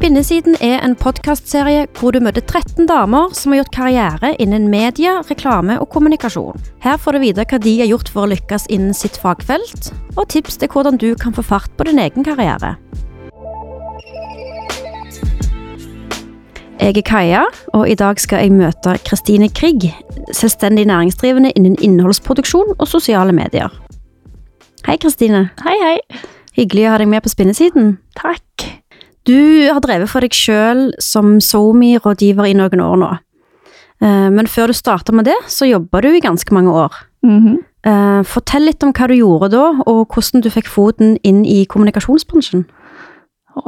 Spinnesiden er en podkastserie hvor du møter 13 damer som har gjort karriere innen media, reklame og kommunikasjon. Her får du vite hva de har gjort for å lykkes innen sitt fagfelt, og tips til hvordan du kan få fart på din egen karriere. Jeg er Kaja, og i dag skal jeg møte Kristine Krigg, selvstendig næringsdrivende innen innholdsproduksjon og sosiale medier. Hei, Kristine. Hei, hei. Hyggelig å ha deg med på Spinnesiden. Takk. Du har drevet for deg sjøl som SoMe-rådgiver i noen år nå. Eh, Men før du starta med det, så jobba du i ganske mange år. Eh, Fortell litt om hva du gjorde da, og hvordan du fikk foten inn i kommunikasjonsbransjen.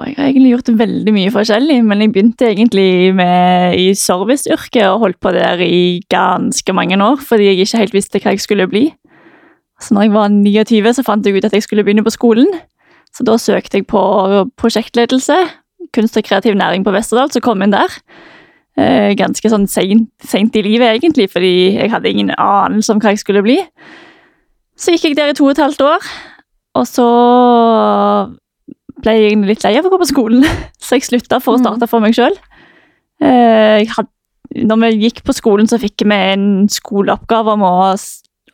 Jeg har egentlig gjort veldig mye forskjellig, men jeg begynte egentlig med, i serviceyrket og holdt på der i ganske mange år, fordi jeg ikke helt visste hva jeg skulle bli. Så når jeg var 29, så fant jeg ut at jeg skulle begynne på skolen. Så da søkte jeg på prosjektledelse, kunst og kreativ næring på Vesterdal, så kom jeg inn der. Eh, ganske sånn sent, sent i livet, egentlig, fordi jeg hadde ingen anelse om hva jeg skulle bli. Så gikk jeg der i to og et halvt år, og så ble jeg litt lei av å gå på skolen, så jeg slutta for å starte for meg sjøl. Når vi gikk på skolen, så fikk vi en skoleoppgave om å,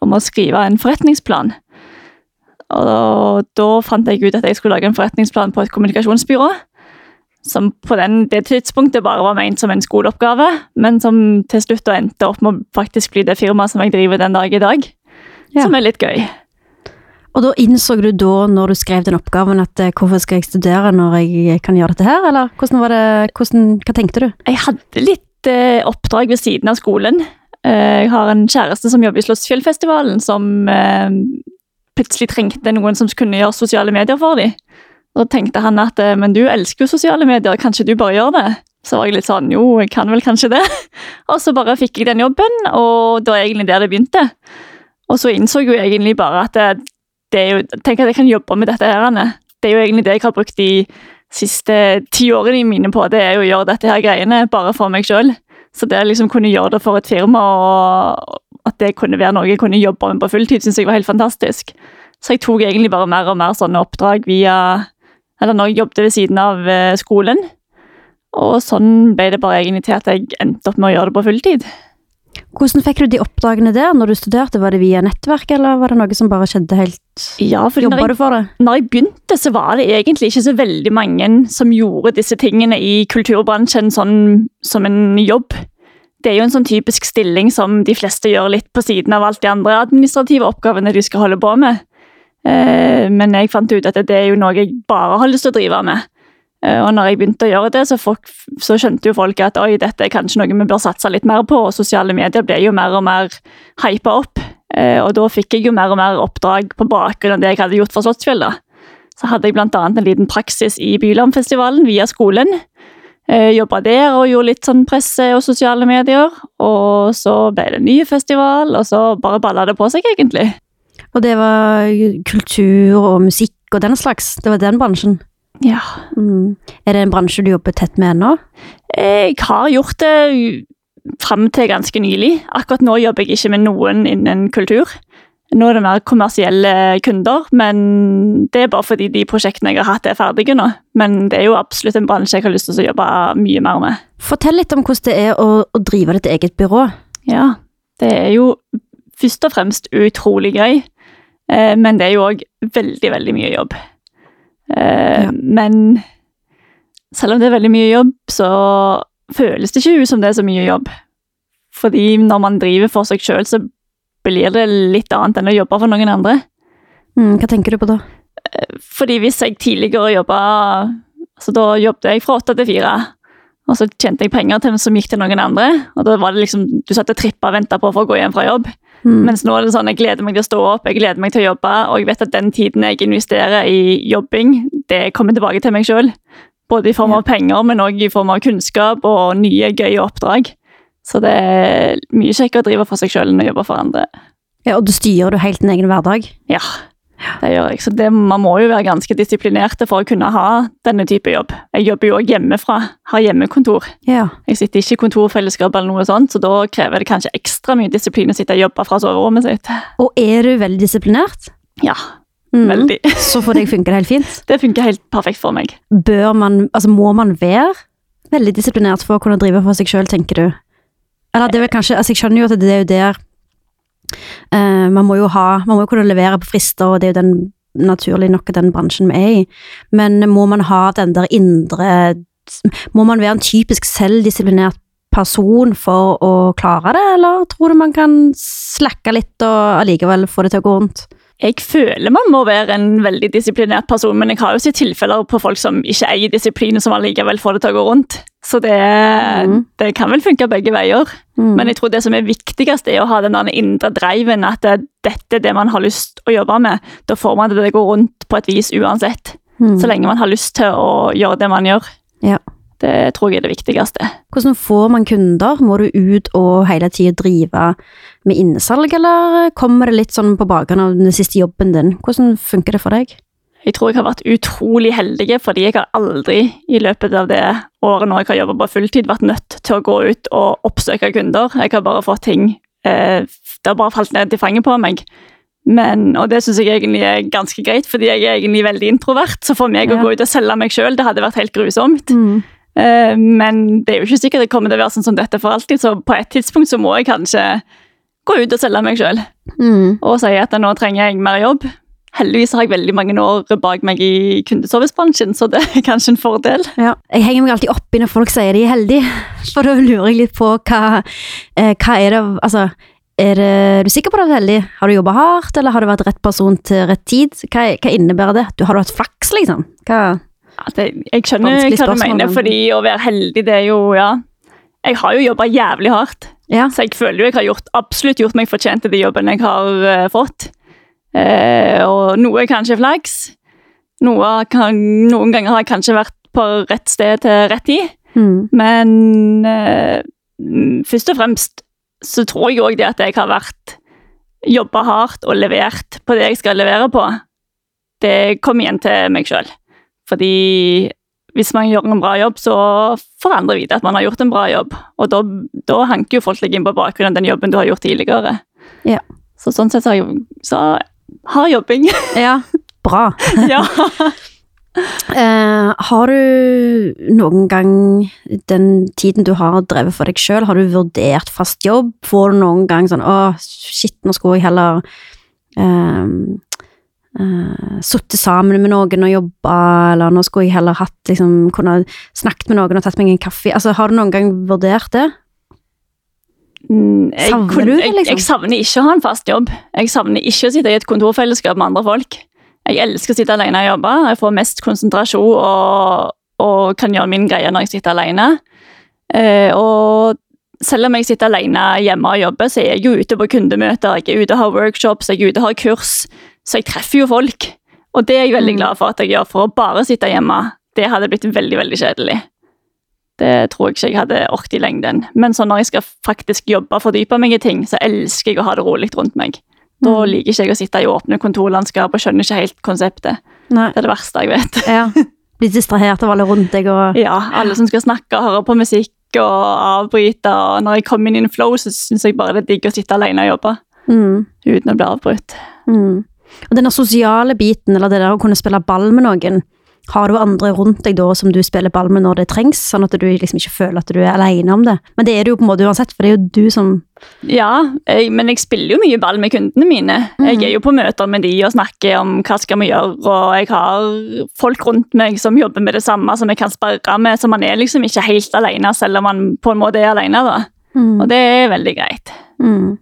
om å skrive en forretningsplan. Og da fant jeg ut at jeg skulle lage en forretningsplan på et kommunikasjonsbyrå. Som på den, det tidspunktet bare var ment som en skoleoppgave, men som til slutt endte opp med å faktisk bli det firmaet som jeg driver den dag i dag. Ja. Som er litt gøy. Og da innså du da, når du skrev den oppgaven, at eh, hvorfor skal jeg studere når jeg kan gjøre dette her, eller hvordan var det, hvordan, hva tenkte du? Jeg hadde litt eh, oppdrag ved siden av skolen. Eh, jeg har en kjæreste som jobber i Slottsfjellfestivalen, som eh, plutselig trengte noen som kunne gjøre sosiale medier for dem. Da tenkte han at eh, men du elsker jo sosiale medier, kanskje du bare gjør det? Så var jeg litt sånn jo, jeg kan vel kanskje det. Og så bare fikk jeg den jobben, og det var egentlig der det begynte. Og så innså jeg jo egentlig bare at det, det er jo, tenk at jeg kan jobbe med dette her. Det er jo egentlig det jeg har brukt de siste ti årene mine på, det er jo å gjøre dette her greiene bare for meg sjøl. Så det å liksom kunne gjøre det for et firma, og at det kunne være noe jeg kunne jobbe med på fulltid, syntes jeg var helt fantastisk. Så jeg tok egentlig bare mer og mer sånne oppdrag via Eller når jeg jobbet ved siden av eh, skolen. Og sånn ble det bare egentlig til at jeg endte opp med å gjøre det på fulltid. Hvordan fikk du de oppdragene der når du studerte? Var det via nettverk, eller var det noe som bare skjedde helt Ja, fordi når jeg du for det? når jeg begynte, så var det egentlig ikke så veldig mange som gjorde disse tingene i kulturbransjen sånn som en jobb. Det er jo en sånn typisk stilling som de fleste gjør litt på siden av alt de andre administrative oppgavene de skal holde på med. Eh, Men jeg fant ut at det er jo noe jeg bare har lyst til å drive med. Eh, Og når jeg begynte å gjøre det, så, folk, så skjønte jo folk at oi, dette er kanskje noe vi bør satse litt mer på, og sosiale medier ble jo mer og mer hypa opp. Eh, Og da fikk jeg jo mer og mer oppdrag på bakgrunn av det jeg hadde gjort for Slottsfjell. da. Så hadde jeg annet en liten praksis i Bylarmfestivalen via skolen. Eh, Jobba der og gjorde litt sånn presse og sosiale medier. Og så ble det ny festival, og så bare balla det på seg, egentlig. Og det var kultur og musikk og den slags? Det var den bransjen? Ja. Mm. Er det en bransje du jobber tett med ennå? Jeg har gjort det fram til ganske nylig. Akkurat nå jobber jeg ikke med noen innen kultur. Nå er det mer kommersielle kunder, men det er bare fordi de prosjektene jeg har hatt, er ferdige nå. Men det er jo absolutt en bransje jeg har lyst til å jobbe mye mer med. Fortell litt om hvordan det er å, å drive ditt eget byrå. Ja, det er jo først og fremst utrolig gøy, eh, men det er jo òg veldig, veldig mye jobb. Eh, Ja. Men selv om det er veldig mye jobb, så føles det ikke ut som det er så mye jobb. Fordi når man driver for seg sjøl, så blir det litt annet enn å jobbe for noen andre. Mm, hva tenker du på da? Fordi hvis jeg tidligere jobba altså Da jobbet jeg fra åtte til fire. Og så tjente jeg penger til som gikk til noen andre. Og da var det liksom, Du satt og trippa og venta på for å gå hjem fra jobb. Mm. Mens nå er det sånn, jeg gleder meg til å stå opp, jeg gleder meg til å jobbe, og jeg vet at den tiden jeg investerer i jobbing, det kommer tilbake til meg sjøl. Både i form av penger, men òg i form av kunnskap og nye, gøye oppdrag. Så det er mye kjekkere å drive for seg sjøl enn å jobbe for andre. Ja, og du styrer du helt din egen hverdag? Ja, det gjør jeg. Så det, man må jo være ganske disiplinerte for å kunne ha denne type jobb. Jeg jobber jo òg hjemmefra, har hjemmekontor. Ja. Jeg sitter ikke i kontorfellesskap eller noe sånt, så da krever det kanskje ekstra mye disiplin å sitte og jobbe fra soverommet sitt. Og er du veldig disiplinert? Ja, Mm. Veldig. Så for deg funker det helt fint? Det funker helt perfekt for meg. Bør man, altså må man være veldig disiplinert for å kunne drive for seg sjøl, tenker du? Eller det er vel kanskje, altså jeg skjønner jo at det er jo der uh, Man må jo ha, man må jo kunne levere på frister, og det er jo den naturlig nok den bransjen vi er i, men må man ha den der indre Må man være en typisk selvdisiplinert person for å klare det, eller tror du man kan slakke litt og allikevel få det til å gå rundt? Jeg føler man må være en veldig disiplinert person, men jeg har jo sett tilfeller på folk som ikke eier disiplin, som allikevel får det til å gå rundt. Så det, mm. det kan vel funke begge veier. Mm. Men jeg tror det som er viktigst, er å ha den indre driven, at det, dette er det man har lyst å jobbe med. Da får man det til å gå rundt på et vis uansett. Mm. Så lenge man har lyst til å gjøre det man gjør. Ja. Det tror jeg er det viktigste. Hvordan får man kunder? Må du ut og hele tida drive med innsalg, eller kommer det litt sånn på bakgrunn av den siste jobben din? Hvordan funker det for deg? Jeg tror jeg har vært utrolig heldig, fordi jeg har aldri i løpet av det året når jeg har jobba på fulltid, vært nødt til å gå ut og oppsøke kunder. Jeg har bare fått ting eh, Det har bare falt ned i fanget på meg. Men, og det syns jeg egentlig er ganske greit, fordi jeg er egentlig veldig introvert. Så for meg ja. å gå ut og selge meg sjøl, det hadde vært helt grusomt. Mm. Eh, men det er jo ikke sikkert det kommer til å være sånn som dette for alltid, så på et tidspunkt så må jeg kanskje gå ut og selge meg sjøl. Mm. Og si at nå trenger jeg mer jobb. Heldigvis har jeg veldig mange år bak meg i kundeservicebransjen, så det er kanskje en fordel. Ja. Jeg henger meg alltid opp i når folk sier de er heldige, for da lurer jeg litt på hva, eh, hva er det Altså, er, det, er, du sikker på at du er heldig? Har du jobba hardt, eller har du vært rett person til rett tid? Hva, hva innebærer det? Du, har du hatt flaks, liksom? Hva det, jeg skjønner hva du mener, fordi å være heldig, det er jo Ja. Jeg har jo jobba jævlig hardt, ja. så jeg føler jo jeg har gjort, absolutt gjort meg fortjent til de jobbene jeg har uh, fått. Uh, og noe er kanskje flaks. Noe kan, noen ganger har jeg kanskje vært på rett sted til rett tid. Mm. Men uh, først og fremst så tror jeg òg det at jeg har vært jobba hardt og levert på det jeg skal levere på. Det kommer igjen til meg sjøl. Fordi hvis man gjør en bra jobb, så får andre vite at man har gjort en bra jobb. Og da, da hanker jo folk deg inn på bakgrunn av den jobben du har gjort tidligere. Ja. Så sånn sett så har så har jobbing. Ja, bra. ja. Uh, har du noen gang, den tiden du har drevet for deg sjøl, har du vurdert fast jobb? Får du noen gang sånn 'Å, shit, nå skulle jeg heller uh, uh, sittet sammen med noen og jobba, eller nå skulle jeg heller hatt liksom, kunne snakket med noen og tatt meg en kaffe. Altså, har du noen gang vurdert det? Mm, jeg, savner du det, liksom? Jeg, jeg, savner ikke å ha en fast jobb. Jeg savner ikke å sitte i et kontorfellesskap med andre folk. Jeg elsker å sitte alene og jobbe. Jeg får mest konsentrasjon og, og kan gjøre min greie når jeg sitter alene. Uh, og selv om jeg sitter alene hjemme og jobber, så er jeg jo ute på kundemøter, jeg er ute og har workshops, jeg er ute og har kurs. Så jeg treffer jo folk. Og det er jeg veldig mm. glad for at jeg gjør, for å bare sitte hjemme. Det hadde blitt veldig, veldig kjedelig. Det tror jeg ikke jeg hadde orket i lengden. Men så når jeg skal faktisk jobbe og fordype meg i ting, så elsker jeg å ha det rolig rundt meg. Da mm. liker ikke jeg å sitte i åpne kontorlandskap og skjønner ikke helt konseptet. Nei. Det er det verste jeg vet. Ja. Bli distrahert av alle rundt deg og Ja, alle som skal snakke og høre på musikk og avbryte. Og når jeg kommer inn i en flow, så syns jeg bare det er digg å sitte alene og jobbe. Mm. Uten å bli avbrutt. Mm. Og denne sosiale biten, eller det der å kunne spille ball med noen, har du andre rundt deg da som du spiller ball med når det trengs, sånn at du liksom ikke føler at du er alene om det? Men det er det jo på en måte uansett, for det er jo du som Ja, jeg, men jeg spiller jo mye ball med kundene mine. Mm. Jeg er jo på møter med de og snakker om hva skal vi gjøre, og jeg har folk rundt meg som jobber med det samme, som jeg kan sparre med, så man er liksom ikke helt alene, selv om man på en måte er alene, da. Mm. Og det er veldig greit. Mm.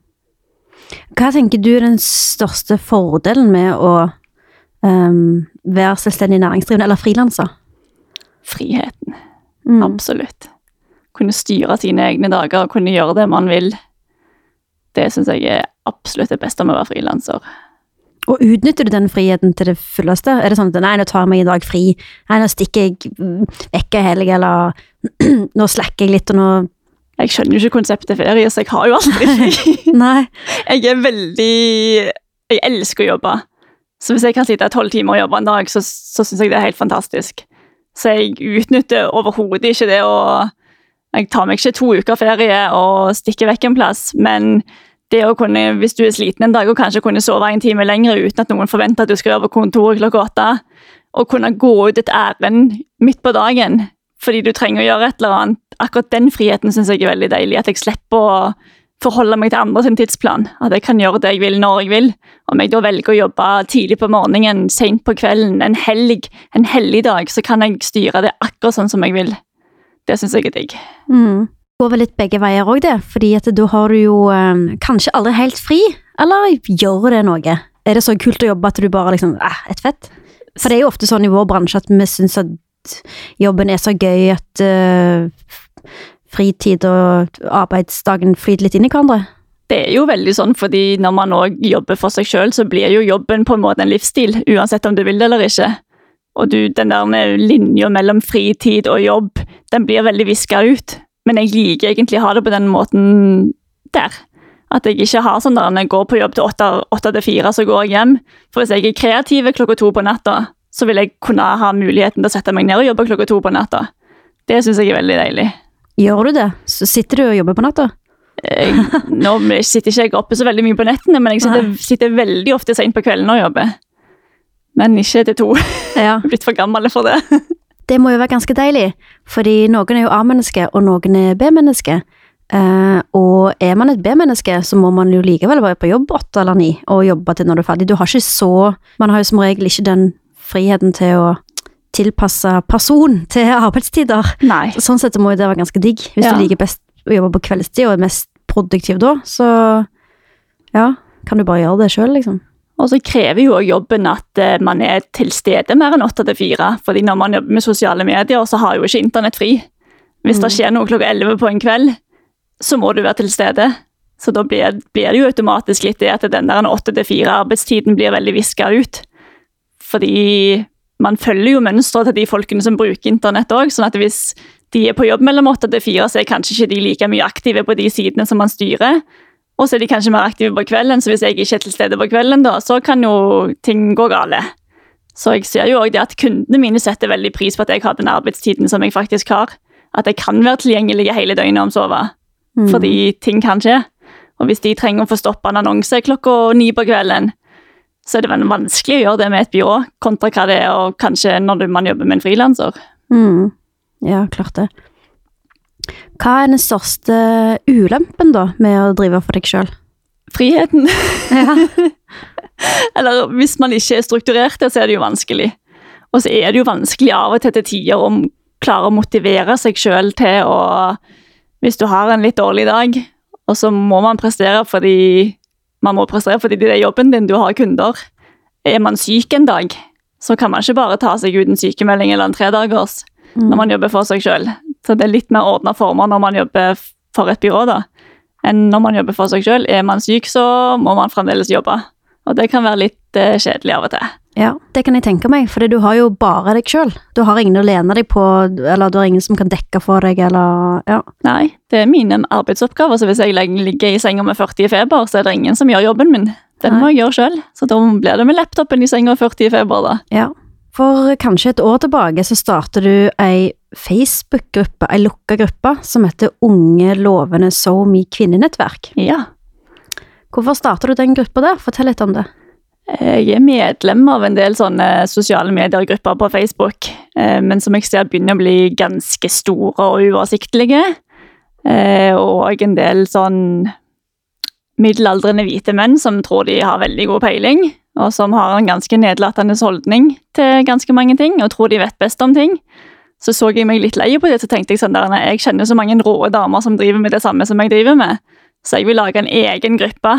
Hva tenker du er den største fordelen med å um, være selvstendig næringsdrivende eller frilanser? Friheten. Mm. Absolutt. Kunne styre sine egne dager og kunne gjøre det man vil. Det syns jeg er absolutt det beste med å være frilanser. Og utnytter du den friheten til det fulleste? Er det sånn at nei, nå tar jeg meg i dag fri, nei, nå stikker jeg vekk en helg, eller nå slacker jeg litt, og nå jeg skjønner jo ikke konseptet ferie, så jeg har jo aldri fri. Jeg er veldig Jeg elsker å jobbe. Så hvis jeg kan sitte tolv timer og jobbe en dag, så, så syns jeg det er helt fantastisk. Så jeg utnytter overhodet ikke det å Jeg tar meg ikke to uker ferie og stikker vekk en plass, men det å kunne, hvis du er sliten en dag og kanskje kunne sove en time lenger uten at noen forventer at du skal være på kontoret klokka åtte, og kunne gå ut et ærend midt på dagen fordi du trenger å gjøre et eller annet, akkurat den friheten syns jeg er veldig deilig. At jeg slipper å forholde meg til andre sin tidsplan. At jeg kan gjøre det jeg vil når jeg vil. Om jeg da velger å jobbe tidlig på morgenen, sent på kvelden, en helg, en helligdag, så kan jeg styre det akkurat sånn som jeg vil. Det syns jeg er digg. Mm går vel litt begge veier òg, det. Fordi at da har du jo um, kanskje aldri helt fri. Eller gjør det noe? Er det så kult å jobbe at du bare liksom eh, et fett? For det er jo ofte sånn i vår bransje at vi syns at jobben er så gøy at uh, fritid og arbeidsdagen flyter litt inn i hverandre. Det er jo veldig sånn, fordi når man òg jobber for seg sjøl, så blir jo jobben på en måte en livsstil, uansett om du vil det eller ikke. Og du, den der linja mellom fritid og jobb, den blir veldig viska ut. Men jeg liker egentlig å ha det på den måten der. At jeg ikke har sånn der når jeg går på jobb til åtte til fire, så går jeg hjem. For hvis jeg er kreativ klokka to på natta, så vil jeg kunne ha muligheten til å sette meg ned og jobbe klokka to på natta. Det syns jeg er veldig deilig. Gjør du det? Så sitter du og jobber på natta? Jeg, nå sitter ikke jeg oppe så veldig mye på nettene, men jeg sitter, sitter veldig ofte sent på kvelden og jobber. Men ikke til to. Ja. Blitt for gammel for det. Det må jo være ganske deilig, fordi noen er jo A-menneske, og noen er B-menneske. Uh, og er man et B-menneske, så må man jo likevel være på jobb åtte eller ni, og jobbe til når du er ferdig. Du har ikke så Man har jo som regel ikke den friheten til å tilpasse person til arbeidstider. Nei. Sånn sett må jo det være ganske digg. Hvis ja. du liker best å jobbe på kveldstid og er mest produktiv da, så ja, kan du bare gjøre det sjøl, liksom. Og så krever jo jobben at eh, man er til stede mer enn åtte til fire. fordi når man jobber med sosiale medier, så har jo ikke internett fri. Hvis det mm. skjer noe klokka elleve på en kveld, så må du være til stede. Så da blir, blir det jo automatisk litt det at den der åtte til fire-arbeidstiden blir veldig viska ut. Fordi man følger jo mønsteret til de folkene som bruker internett òg. Sånn at hvis de er på jobb mellom åtte til fire, så er kanskje ikke de like mye aktive på de sidene som man styrer. Og så er de kanskje mer aktive på kvelden, så hvis jeg ikke er til stede på kvelden, da, så kan jo ting gå gale. Så jeg ser jo også det at kundene mine setter veldig pris på at jeg har den arbeidstiden som jeg faktisk har. At jeg kan være tilgjengelig hele døgnet om sove. Mm. Fordi ting kan skje. Og hvis de trenger å få stoppa en annonse klokka ni på kvelden, så er det vanskelig å gjøre det med et byrå, kontra hva det er og kanskje når man jobber med en frilanser. Mm. Ja, klart det. Hva er den største ulempen da med å drive for deg sjøl? Friheten. Ja. Eller hvis man ikke er strukturert, så er det jo vanskelig. Og så er det jo vanskelig av og til til tider å klare å motivere seg sjøl til å Hvis du har en litt dårlig dag, og så må man prestere fordi man må prestere fordi det er jobben din, du har kunder. Er man syk en dag, så kan man ikke bare ta seg ut en sykemelding eller en tredagers mm. når man jobber for seg sjøl. Så det er litt mer ordna former når man jobber for et byrå, da. Enn når man jobber for seg sjøl. Er man syk, så må man fremdeles jobbe. Og det kan være litt eh, kjedelig av og til. Ja, det kan jeg tenke meg, for du har jo bare deg sjøl. Du har ingen å lene deg på, eller du har ingen som kan dekke for deg, eller ja. Nei, det er mine arbeidsoppgaver, så hvis jeg ligger i senga med 40 i feber, så er det ingen som gjør jobben min. Den Nei. må jeg gjøre sjøl, så da blir det med laptopen i senga 40 i feber, da. Ja, for kanskje et år tilbake så starter du ei Facebook-gruppe, ei lukka gruppe, som heter Unge lovende SoMe kvinnenettverk. Ja. Hvorfor starter du den gruppa der? Fortell litt om det. Jeg er medlem av en del sånne sosiale medier-grupper på Facebook, eh, men som jeg ser begynner å bli ganske store og uoversiktlige. Eh, og en del sånn middelaldrende hvite menn som tror de har veldig god peiling og som har en ganske nedlatende holdning til ganske mange ting, og tror de vet best om ting. Så så jeg meg litt lei på det, så tenkte jeg sånn der, jeg kjenner så mange rå damer som driver med det samme som jeg driver med, så jeg vil lage en egen gruppe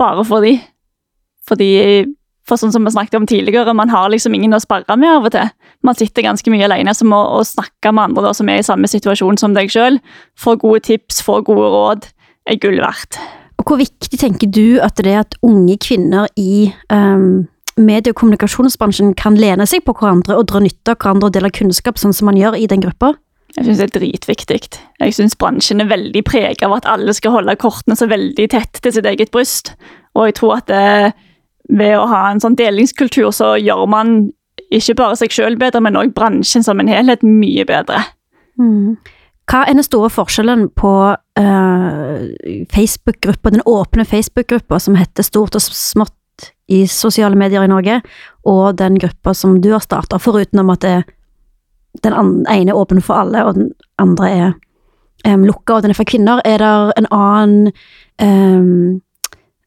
bare for de. Fordi, for sånn som vi snakket om tidligere, man har liksom ingen å sparre med av og til. Man sitter ganske mye alene, så må å snakke med andre da, som er i samme situasjon som deg sjøl, få gode tips, få gode råd, er gull verdt. Og hvor viktig tenker du at det er at unge kvinner i um, medie- og kommunikasjonsbransjen kan lene seg på hverandre og dra nytte av hverandre og dele kunnskap, sånn som man gjør i den gruppa? Jeg syns det er dritviktig. Jeg syns bransjen er veldig preget av at alle skal holde kortene så veldig tett til sitt eget bryst. Og jeg tror at det, ved å ha en sånn delingskultur, så gjør man ikke bare seg sjøl bedre, men òg bransjen som en helhet mye bedre. Mm. Hva er den store forskjellen på uh, Facebook-gruppa, den åpne Facebook-gruppa som heter Stort og smått i sosiale medier i Norge, og den gruppa som du har starta, foruten om at det, den ene er åpen for alle, og den andre er um, lukka, og den er for kvinner, er det en annen um,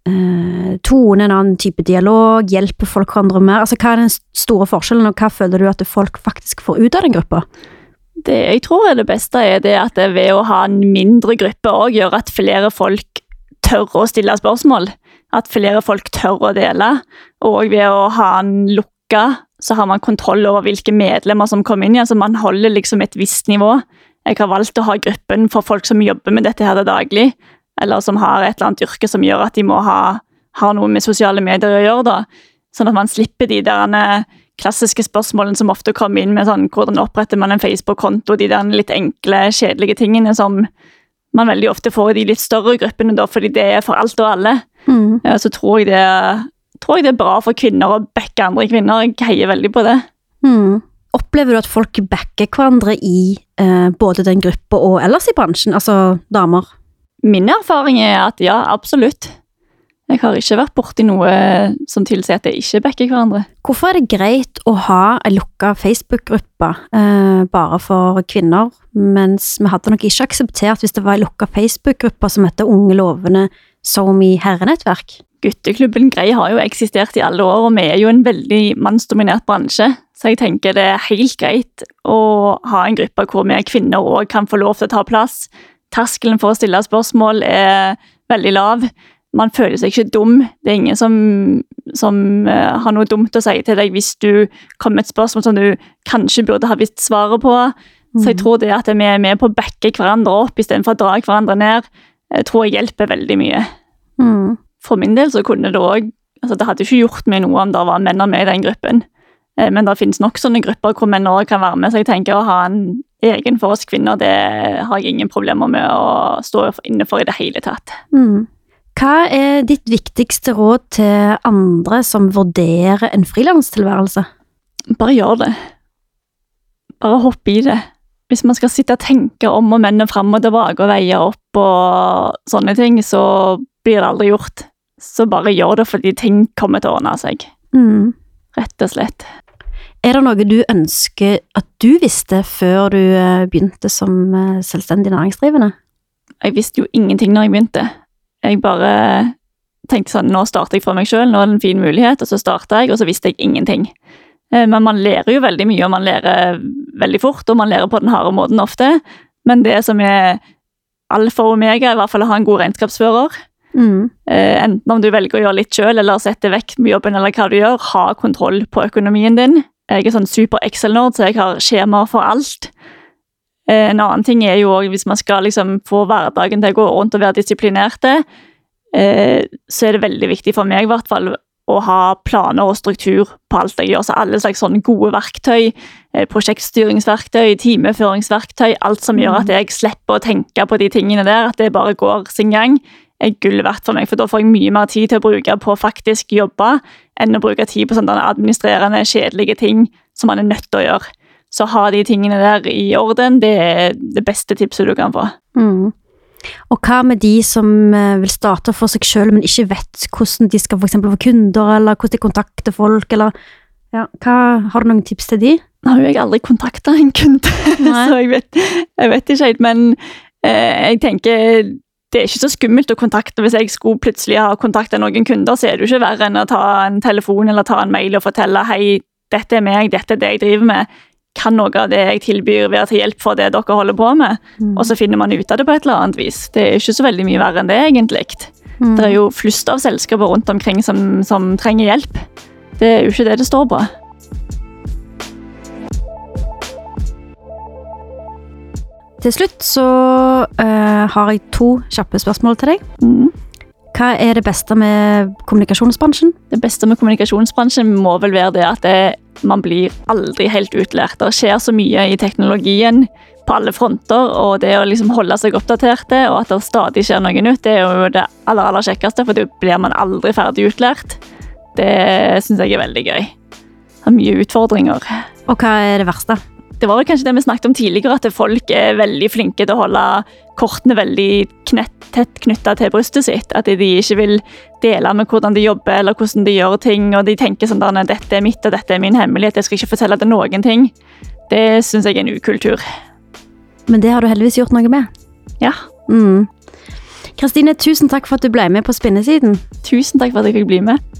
uh, tone, en annen type dialog, hjelper folk hverandre mer? Altså, hva er den store forskjellen, og hva føler du at folk faktisk får ut av den gruppa? Det jeg tror er det beste, er det at det ved å ha en mindre gruppe òg gjør at flere folk tør å stille spørsmål. At flere folk tør å dele. Og ved å ha en lukka, så har man kontroll over hvilke medlemmer som kommer inn Altså man holder liksom et visst nivå. Jeg har valgt å ha gruppen for folk som jobber med dette her daglig, eller som har et eller annet yrke som gjør at de må ha, ha noe med sosiale medier å gjøre. da. Sånn at man slipper de der klassiske spørsmålene som ofte kommer inn med sånn, hvordan oppretter man en Facebook-konto, de der litt enkle, kjedelige tingene som man veldig ofte får i de litt større gruppene, da, fordi det er for alt og alle. Mm. Ja, så tror jeg, det, tror jeg, det, er bra for kvinner å backe andre kvinner. Jeg heier veldig på det. Mm. Opplever du at folk backer hverandre i eh, både den gruppa og ellers i bransjen, altså damer? Min erfaring er at ja, absolutt. Jeg har ikke vært borti noe som tilsier at jeg ikke backer hverandre. Hvorfor er det greit å ha ei lukka Facebook-gruppe eh, bare for kvinner, mens vi hadde nok ikke akseptert hvis det var ei lukka Facebook-gruppe som heter Unge lovende SoMe herrenettverk? Gutteklubben Grei har jo eksistert i alle år, og vi er jo en veldig mannsdominert bransje. Så jeg tenker det er helt greit å ha en gruppe hvor vi kvinner òg kan få lov til å ta plass. Terskelen for å stille spørsmål er veldig lav man føler seg ikke dum. Det er ingen som, som uh, har noe dumt å si til deg hvis du kommer med et spørsmål som du kanskje burde ha visst svaret på. Mm. Så jeg mm. tror det at vi er med på å backe hverandre opp istedenfor å dra hverandre ned, jeg eh, tror jeg hjelper veldig mye. Mm. For min del så kunne det òg altså Det hadde ikke gjort meg noe om det var menn med i den gruppen. Eh, men det finnes nok sånne grupper hvor menn òg kan være med, så jeg tenker å ha en egen for oss kvinner, det har jeg ingen problemer med å stå inne for i det hele tatt. Mm. Hva er ditt viktigste råd til andre som vurderer en frilanstilværelse? Bare gjør det. Bare hopp i det. Hvis man skal sitte og tenke om og menne fram og tilbake og veie opp og sånne ting, så blir det aldri gjort. Så bare gjør det, fordi ting kommer til å ordne seg. Mm. Rett og slett. Er det noe du ønsker at du visste før du eh, begynte som eh, selvstendig næringsdrivende? Jeg visste jo ingenting når jeg begynte. Jeg bare tenkte sånn Nå starter jeg for meg sjøl, nå er det en fin mulighet, og så starta jeg, og så visste jeg ingenting. Eh, men man lærer jo veldig mye, og man lærer veldig fort, og man lærer på den harde måten ofte. Men det som er alfa og omega, er i hvert fall å ha en god regnskapsfører. Mm. Enten om du velger å gjøre litt sjøl, eller sette vekk jobben, eller hva du gjør, ha kontroll på økonomien din. Jeg er sånn super Excel-nerd, så jeg har skjemaer for alt. Eh, en annen ting er jo òg hvis man skal liksom få hverdagen til å gå rundt og være disiplinerte, eh, så er det veldig viktig for meg i hvert fall å ha planer og struktur på alt jeg gjør. Så alle slags sånne gode verktøy, eh, prosjektstyringsverktøy, timeføringsverktøy, alt som gjør at mm. jeg slipper å tenke på de tingene der, at det bare går sin gang, er gull verdt for meg. For da får jeg mye mer tid til å bruke på å faktisk jobbe, enn å bruke tid på sånne administrerende, kjedelige ting som man er nødt til å gjøre. Så ha de tingene der i orden, det er det beste tipset du kan få. Mm. Og hva med de som eh, vil starte for seg selv, men ikke vet hvordan de skal for få kunder, eller hvordan de kontakter folk, eller ja, hva, Har du noen tips til de? Nå har jo jeg aldri kontakta en kunde, så jeg vet, jeg vet, ikke helt. Men eh, jeg tenker det er ikke så skummelt å kontakte. Hvis jeg skulle plutselig ha kontakta noen kunder, så er det jo ikke verre enn å ta en telefon eller ta en mail og fortelle hei, dette er meg, dette er det jeg driver med kan noe av det jeg tilbyr være til hjelp for det dere holder på med? Mm. Og så finner man ut av det på et eller annet vis. Det er ikke så veldig mye verre enn det, egentlig. Mm. Det er jo flust av selskaper rundt omkring som, som, trenger hjelp. Det er jo ikke det det står på. Til slutt så uh, har jeg to kjappe spørsmål til deg. Mm. Hva er det beste med kommunikasjonsbransjen? Det beste med kommunikasjonsbransjen må vel være det at det, man blir aldri helt utlært. Det skjer så mye i teknologien på alle fronter, og det å liksom holde seg oppdaterte og at det stadig skjer noe nytt, det er jo det aller, aller kjekkeste, for da blir man aldri ferdig utlært. Det syns jeg er veldig gøy. Det er mye utfordringer. Og hva er det verste? Det var vel kanskje det vi snakket om tidligere, at folk er veldig flinke til å holde kortene veldig knett, tett knytta til brystet sitt. At de ikke vil dele med hvordan de jobber eller hvordan de gjør ting. Og de tenker sånn at dette er mitt og dette er min hemmelighet, jeg skal ikke fortelle til noen ting. Det syns jeg er en ukultur. Men det har du heldigvis gjort noe med. Ja. Kristine, mm. tusen takk for at du ble med på Spinnesiden. Tusen takk for at jeg fikk bli med.